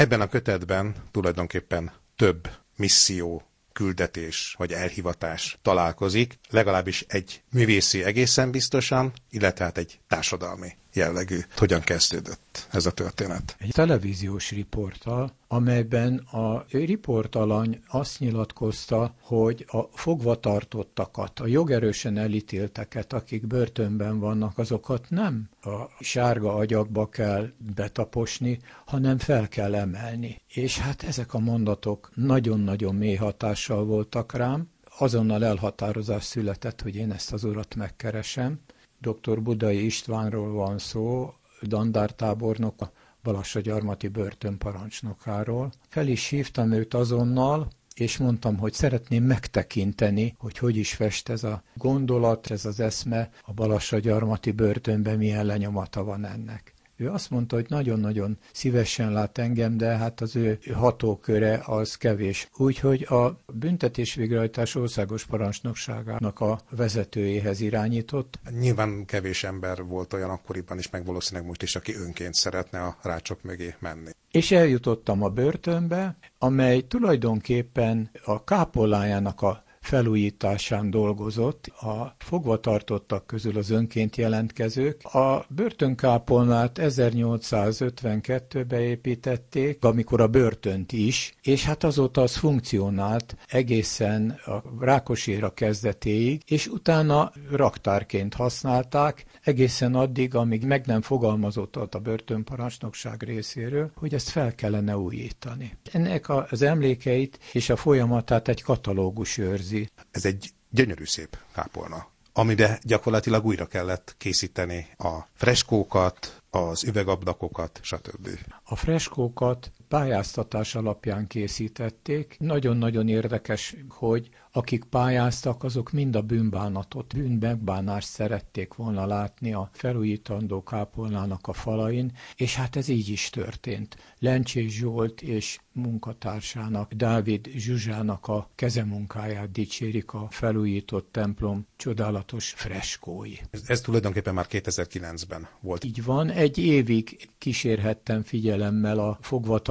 Ebben a kötetben tulajdonképpen több misszió küldetés vagy elhivatás találkozik, legalábbis egy művészi egészen biztosan, illetve hát egy társadalmi jellegű. Hogyan kezdődött ez a történet? Egy televíziós riporttal, amelyben a riportalany azt nyilatkozta, hogy a fogvatartottakat, a jogerősen elítélteket, akik börtönben vannak, azokat nem a sárga agyakba kell betaposni, hanem fel kell emelni. És hát ezek a mondatok nagyon-nagyon mély hatással voltak rám, azonnal elhatározás született, hogy én ezt az urat megkeresem, dr. Budai Istvánról van szó, dandártábornok, a Balassagyarmati börtönparancsnokáról. Fel is hívtam őt azonnal, és mondtam, hogy szeretném megtekinteni, hogy hogy is fest ez a gondolat, ez az eszme a Balassagyarmati börtönben, milyen lenyomata van ennek. Ő azt mondta, hogy nagyon-nagyon szívesen lát engem, de hát az ő hatóköre az kevés. Úgyhogy a büntetés végrehajtás országos parancsnokságának a vezetőjéhez irányított. Nyilván kevés ember volt olyan akkoriban is, meg valószínűleg most is, aki önként szeretne a rácsok mögé menni. És eljutottam a börtönbe, amely tulajdonképpen a kápolnájának a felújításán dolgozott a fogvatartottak közül az önként jelentkezők. A börtönkápolnát 1852-be építették, amikor a börtönt is, és hát azóta az funkcionált egészen a Rákoséra kezdetéig, és utána raktárként használták, egészen addig, amíg meg nem fogalmazott a börtönparancsnokság részéről, hogy ezt fel kellene újítani. Ennek az emlékeit és a folyamatát egy katalógus őrzi, ez egy gyönyörű szép kápolna, amiben gyakorlatilag újra kellett készíteni a freskókat, az üvegablakokat, stb. A freskókat pályáztatás alapján készítették. Nagyon-nagyon érdekes, hogy akik pályáztak, azok mind a bűnbánatot, bűnmegbánást szerették volna látni a felújítandó kápolnának a falain, és hát ez így is történt. Lencsés Zsolt és munkatársának, Dávid Zsuzsának a kezemunkáját dicsérik a felújított templom csodálatos freskói. Ez, ez tulajdonképpen már 2009-ben volt. Így van, egy évig kísérhettem figyelemmel a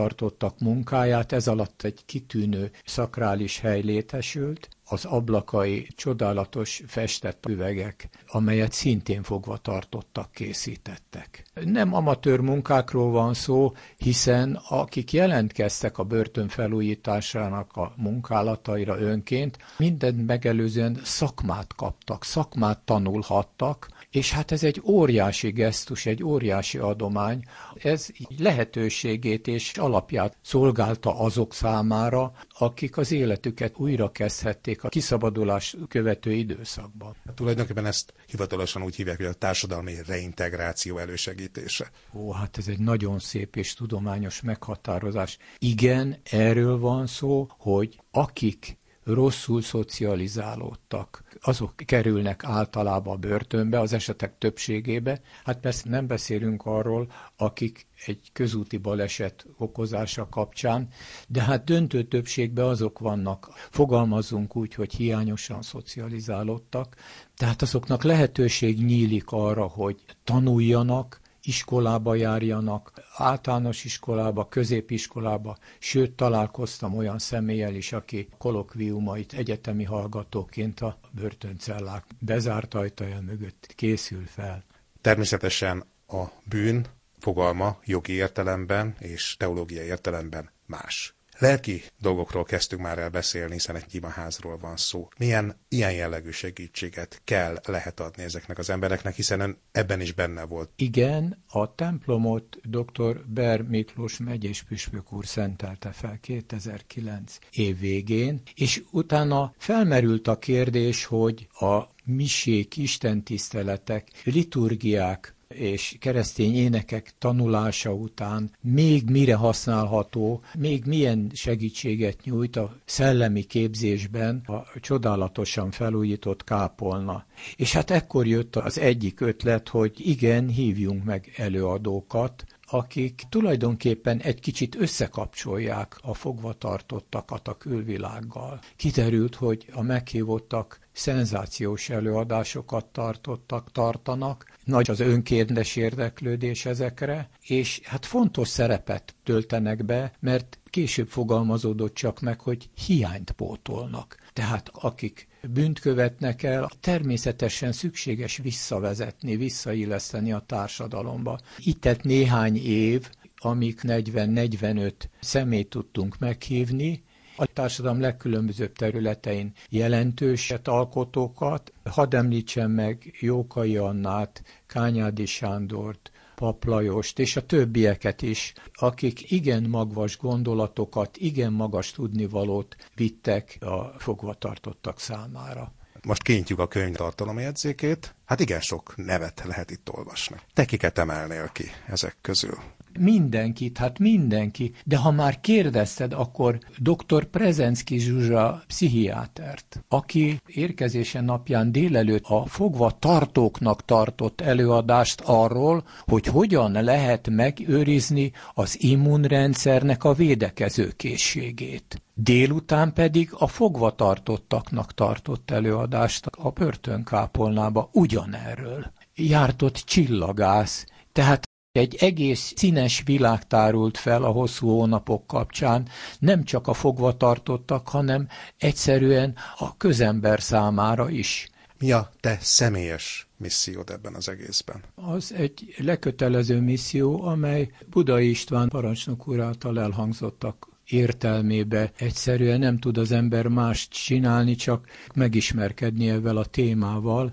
fogvatartottak munkáját, ez alatt egy kitűnő szakrális hely létesült, az ablakai csodálatos festett üvegek, amelyet szintén fogva tartottak, készítettek. Nem amatőr munkákról van szó, hiszen akik jelentkeztek a börtön felújításának a munkálataira önként, mindent megelőzően szakmát kaptak, szakmát tanulhattak, és hát ez egy óriási gesztus, egy óriási adomány. Ez lehetőségét és alapját szolgálta azok számára, akik az életüket újra kezdhették a kiszabadulás követő időszakban. Hát tulajdonképpen ezt hivatalosan úgy hívják, hogy a társadalmi reintegráció elősegítése. Ó, hát ez egy nagyon szép és tudományos meghatározás. Igen, erről van szó, hogy akik rosszul szocializálódtak. Azok kerülnek általában börtönbe, az esetek többségébe. Hát persze nem beszélünk arról, akik egy közúti baleset okozása kapcsán, de hát döntő többségben azok vannak, fogalmazunk úgy, hogy hiányosan szocializálódtak, tehát azoknak lehetőség nyílik arra, hogy tanuljanak, iskolába járjanak, általános iskolába, középiskolába, sőt találkoztam olyan személlyel is, aki kolokviumait egyetemi hallgatóként a börtöncellák bezárt ajtaja mögött készül fel. Természetesen a bűn fogalma jogi értelemben és teológiai értelemben más. Lelki dolgokról kezdtünk már el beszélni, hiszen egy imaházról van szó. Milyen ilyen jellegű segítséget kell, lehet adni ezeknek az embereknek, hiszen ön ebben is benne volt. Igen, a templomot dr. Ber Miklós megyés püspök úr szentelte fel 2009 év végén, és utána felmerült a kérdés, hogy a misék, istentiszteletek, liturgiák és keresztény énekek tanulása után még mire használható, még milyen segítséget nyújt a szellemi képzésben a csodálatosan felújított kápolna. És hát ekkor jött az egyik ötlet, hogy igen, hívjunk meg előadókat, akik tulajdonképpen egy kicsit összekapcsolják a fogvatartottakat a külvilággal. Kiderült, hogy a meghívottak szenzációs előadásokat tartottak, tartanak, nagy az önkéntes érdeklődés ezekre, és hát fontos szerepet töltenek be, mert később fogalmazódott csak meg, hogy hiányt pótolnak. Tehát akik bűnt követnek el, természetesen szükséges visszavezetni, visszailleszteni a társadalomba. Itt tett néhány év, amik 40-45 szemét tudtunk meghívni, a társadalom legkülönbözőbb területein jelentőset alkotókat. Hadd említsem meg Jókai Annát, Kányádi Sándort, Paplajost és a többieket is, akik igen magvas gondolatokat, igen magas tudnivalót vittek a fogvatartottak számára. Most kintjük a könyv tartalomjegyzékét. Hát igen sok nevet lehet itt olvasni. Te kiket emelnél ki ezek közül? Mindenkit, hát mindenki. De ha már kérdezted, akkor dr. Prezenszki Zsuzsa pszichiátert, aki érkezése napján délelőtt a fogva tartóknak tartott előadást arról, hogy hogyan lehet megőrizni az immunrendszernek a védekező készségét. Délután pedig a fogvatartottaknak tartott előadást a börtönkápolnába ugyanerről. Jártott csillagász, tehát egy egész színes világ tárult fel a hosszú hónapok kapcsán, nem csak a fogvatartottak, hanem egyszerűen a közember számára is. Mi a te személyes missziód ebben az egészben? Az egy lekötelező misszió, amely Budai István parancsnok úr által elhangzottak értelmébe egyszerűen nem tud az ember mást csinálni, csak megismerkedni ezzel a témával.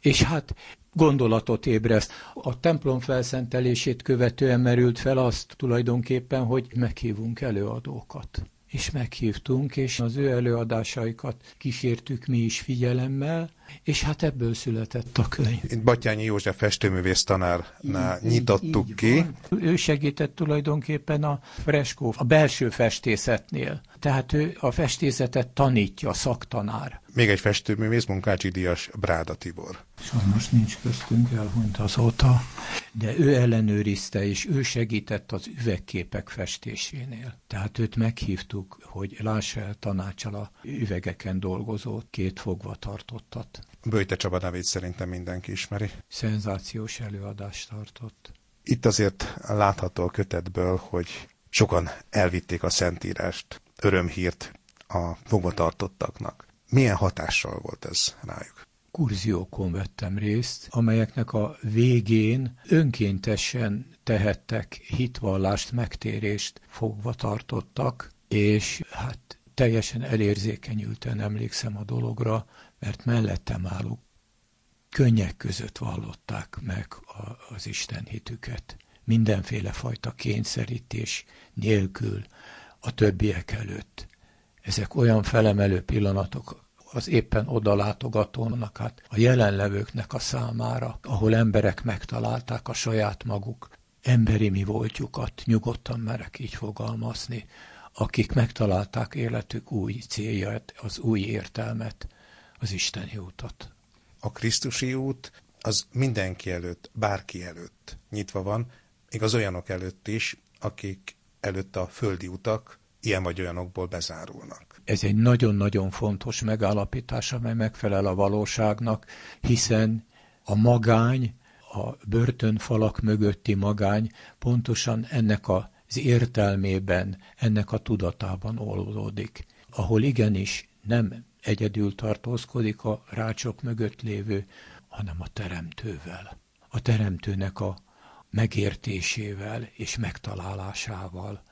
És hát gondolatot ébreszt. A templom felszentelését követően merült fel azt tulajdonképpen, hogy meghívunk előadókat és meghívtunk, és az ő előadásaikat kísértük mi is figyelemmel, és hát ebből született a könyv. Itt Batyányi József festőművész tanárnál így, nyitottuk így ki. Van. Ő segített tulajdonképpen a freskó, a belső festészetnél. Tehát ő a festészetet tanítja, szaktanár. Még egy festőművész, Munkácsi Díjas Bráda Tibor. Sajnos nincs köztünk, elhunyt azóta, de ő ellenőrizte, és ő segített az üvegképek festésénél. Tehát őt meghívtuk, hogy lássa el tanácsal a üvegeken dolgozó két fogva tartottat. Böjte Csaba nevét szerintem mindenki ismeri. Szenzációs előadást tartott. Itt azért látható a kötetből, hogy sokan elvitték a Szentírást, örömhírt a fogvatartottaknak. Milyen hatással volt ez rájuk? Kurziókon vettem részt, amelyeknek a végén önkéntesen tehettek hitvallást, megtérést fogva tartottak, és hát teljesen elérzékenyülten emlékszem a dologra, mert mellettem állók könnyek között vallották meg a, az Isten hitüket. Mindenféle fajta kényszerítés nélkül a többiek előtt. Ezek olyan felemelő pillanatok az éppen oda látogatónak, hát a jelenlevőknek a számára, ahol emberek megtalálták a saját maguk emberi mi voltjukat, nyugodtan merek így fogalmazni, akik megtalálták életük új célját, az új értelmet, az isteni útot. A Krisztusi út az mindenki előtt, bárki előtt nyitva van, még az olyanok előtt is, akik előtt a földi utak ilyen vagy olyanokból bezárulnak. Ez egy nagyon-nagyon fontos megállapítás, amely megfelel a valóságnak, hiszen a magány, a börtönfalak mögötti magány pontosan ennek az értelmében, ennek a tudatában oldódik, ahol igenis nem egyedül tartózkodik a rácsok mögött lévő, hanem a teremtővel. A teremtőnek a megértésével és megtalálásával.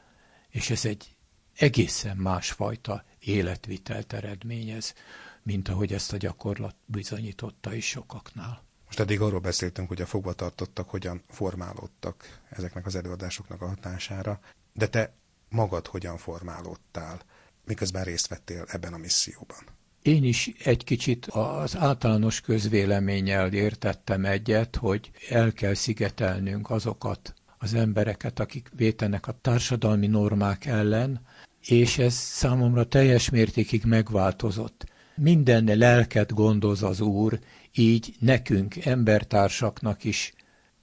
És ez egy egészen másfajta életvitelt eredményez, mint ahogy ezt a gyakorlat bizonyította is sokaknál. Most eddig arról beszéltünk, hogy a fogvatartottak hogyan formálódtak ezeknek az előadásoknak a hatására, de te magad hogyan formálódtál, miközben részt vettél ebben a misszióban? Én is egy kicsit az általános közvéleménnyel értettem egyet, hogy el kell szigetelnünk azokat az embereket, akik vétenek a társadalmi normák ellen, és ez számomra teljes mértékig megváltozott. Minden lelket gondoz az Úr, így nekünk, embertársaknak is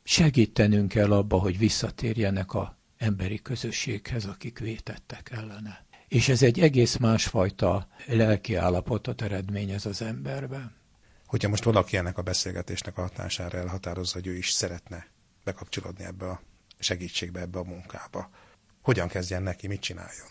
segítenünk kell abba, hogy visszatérjenek a emberi közösséghez, akik vétettek ellene. És ez egy egész másfajta lelki állapotot eredményez az emberben. Hogyha most valaki ennek a beszélgetésnek a hatására elhatározza, hogy ő is szeretne bekapcsolódni ebbe a segítségbe, ebbe a munkába, hogyan kezdjen neki, mit csináljon?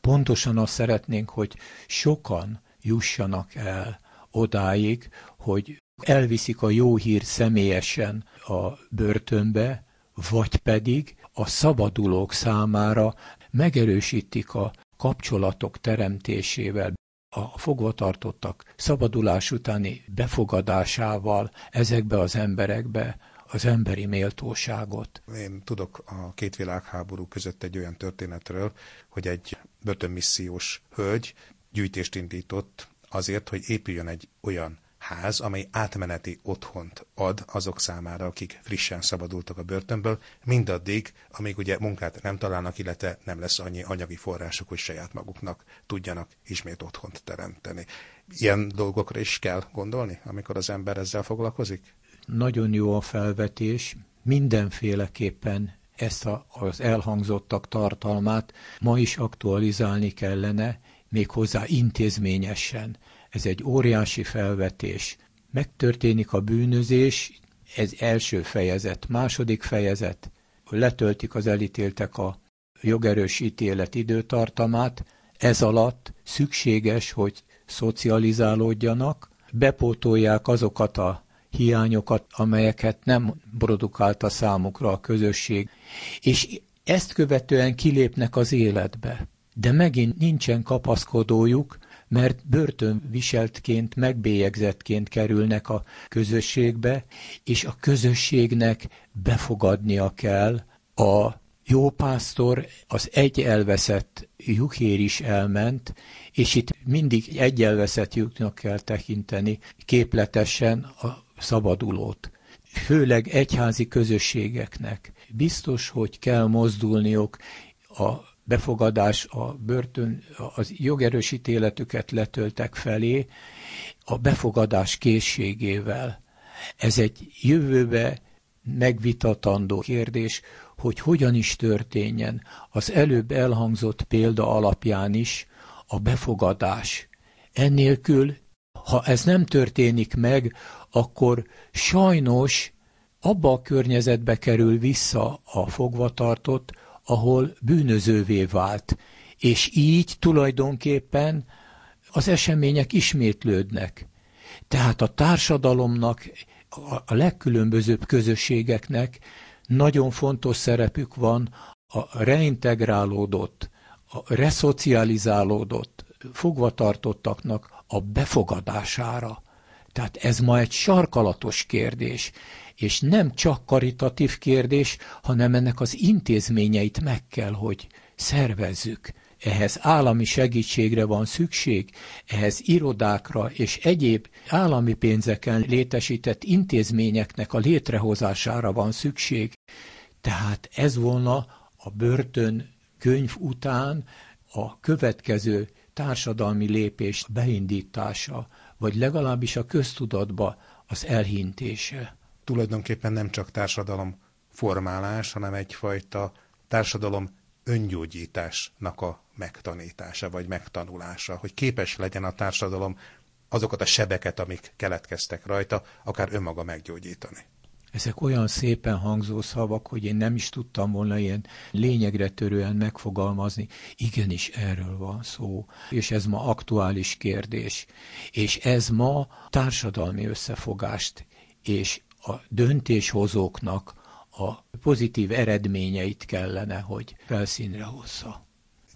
Pontosan azt szeretnénk, hogy sokan jussanak el odáig, hogy elviszik a jó hír személyesen a börtönbe, vagy pedig a szabadulók számára megerősítik a kapcsolatok teremtésével, a fogvatartottak szabadulás utáni befogadásával ezekbe az emberekbe az emberi méltóságot. Én tudok a két világháború között egy olyan történetről, hogy egy börtönmissziós hölgy gyűjtést indított azért, hogy épüljön egy olyan ház, amely átmeneti otthont ad azok számára, akik frissen szabadultak a börtönből, mindaddig, amíg ugye munkát nem találnak, illetve nem lesz annyi anyagi forrásuk, hogy saját maguknak tudjanak ismét otthont teremteni. Ilyen dolgokra is kell gondolni, amikor az ember ezzel foglalkozik? Nagyon jó a felvetés, mindenféleképpen ezt a, az elhangzottak tartalmát ma is aktualizálni kellene, méghozzá intézményesen. Ez egy óriási felvetés. Megtörténik a bűnözés, ez első fejezet. Második fejezet, letöltik az elítéltek a jogerős ítélet időtartamát, ez alatt szükséges, hogy szocializálódjanak, bepótolják azokat a hiányokat, amelyeket nem produkálta számukra a közösség, és ezt követően kilépnek az életbe. De megint nincsen kapaszkodójuk, mert börtönviseltként, megbélyegzettként kerülnek a közösségbe, és a közösségnek befogadnia kell a jó pásztor, az egy elveszett lyukhér is elment, és itt mindig egy elveszett lyuknak kell tekinteni képletesen a szabadulót. Főleg egyházi közösségeknek. Biztos, hogy kell mozdulniuk a befogadás, a börtön, az jogerősítéletüket letöltek felé, a befogadás készségével. Ez egy jövőbe megvitatandó kérdés, hogy hogyan is történjen az előbb elhangzott példa alapján is a befogadás. Ennélkül, ha ez nem történik meg, akkor sajnos abba a környezetbe kerül vissza a fogvatartott, ahol bűnözővé vált, és így tulajdonképpen az események ismétlődnek. Tehát a társadalomnak, a legkülönbözőbb közösségeknek nagyon fontos szerepük van a reintegrálódott, a reszocializálódott fogvatartottaknak a befogadására. Tehát ez ma egy sarkalatos kérdés, és nem csak karitatív kérdés, hanem ennek az intézményeit meg kell, hogy szervezzük. Ehhez állami segítségre van szükség, ehhez irodákra és egyéb állami pénzeken létesített intézményeknek a létrehozására van szükség. Tehát ez volna a börtön könyv után a következő társadalmi lépés beindítása, vagy legalábbis a köztudatba az elhintése. Tulajdonképpen nem csak társadalom formálás, hanem egyfajta társadalom öngyógyításnak a megtanítása, vagy megtanulása, hogy képes legyen a társadalom azokat a sebeket, amik keletkeztek rajta, akár önmaga meggyógyítani. Ezek olyan szépen hangzó szavak, hogy én nem is tudtam volna ilyen lényegre törően megfogalmazni. Igenis erről van szó, és ez ma aktuális kérdés. És ez ma társadalmi összefogást és a döntéshozóknak a pozitív eredményeit kellene, hogy felszínre hozza.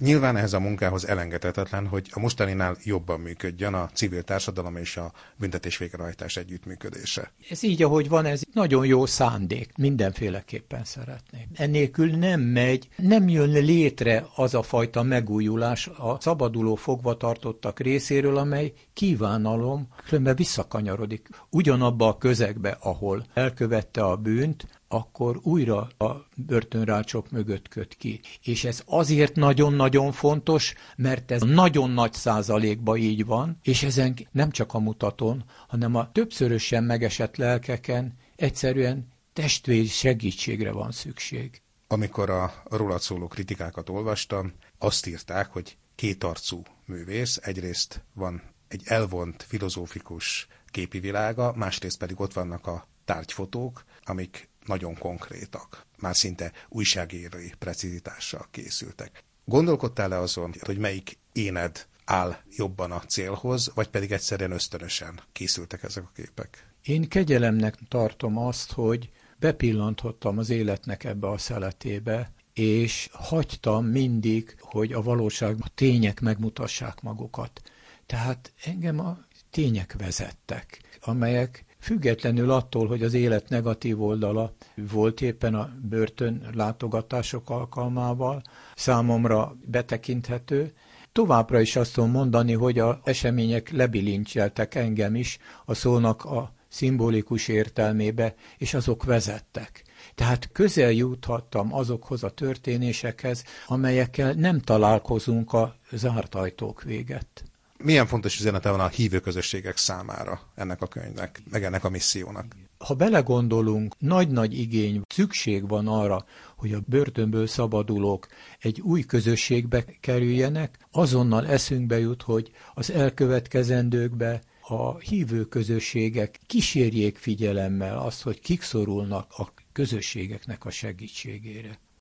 Nyilván ehhez a munkához elengedhetetlen, hogy a mostaninál jobban működjön a civil társadalom és a büntetés végrehajtás együttműködése. Ez így, ahogy van, ez nagyon jó szándék, mindenféleképpen szeretnék. Ennélkül nem megy, nem jön létre az a fajta megújulás a szabaduló fogvatartottak részéről, amely kívánalom, különben visszakanyarodik. Ugyanabba a közegbe, ahol elkövette a bűnt, akkor újra a börtönrácsok mögött köt ki. És ez azért nagyon-nagyon fontos, mert ez nagyon nagy százalékban így van, és ezen nem csak a mutaton, hanem a többszörösen megesett lelkeken egyszerűen testvéri segítségre van szükség. Amikor a rólad szóló kritikákat olvastam, azt írták, hogy kétarcú művész, egyrészt van egy elvont filozófikus képi világa, másrészt pedig ott vannak a tárgyfotók, amik nagyon konkrétak, már szinte újságírói precizitással készültek. Gondolkodtál-e azon, hogy melyik éned áll jobban a célhoz, vagy pedig egyszerűen ösztönösen készültek ezek a képek? Én kegyelemnek tartom azt, hogy bepillantottam az életnek ebbe a szeletébe, és hagytam mindig, hogy a valóság, a tények megmutassák magukat. Tehát engem a tények vezettek, amelyek függetlenül attól, hogy az élet negatív oldala volt éppen a börtön látogatások alkalmával, számomra betekinthető, Továbbra is azt tudom mondani, hogy a események lebilincseltek engem is a szónak a szimbolikus értelmébe, és azok vezettek. Tehát közel juthattam azokhoz a történésekhez, amelyekkel nem találkozunk a zárt ajtók véget. Milyen fontos üzenete van a hívő közösségek számára ennek a könyvnek, meg ennek a missziónak? Ha belegondolunk, nagy-nagy igény, szükség van arra, hogy a börtönből szabadulók egy új közösségbe kerüljenek, azonnal eszünkbe jut, hogy az elkövetkezendőkbe a hívő közösségek kísérjék figyelemmel azt, hogy kik szorulnak a közösségeknek a segítségére.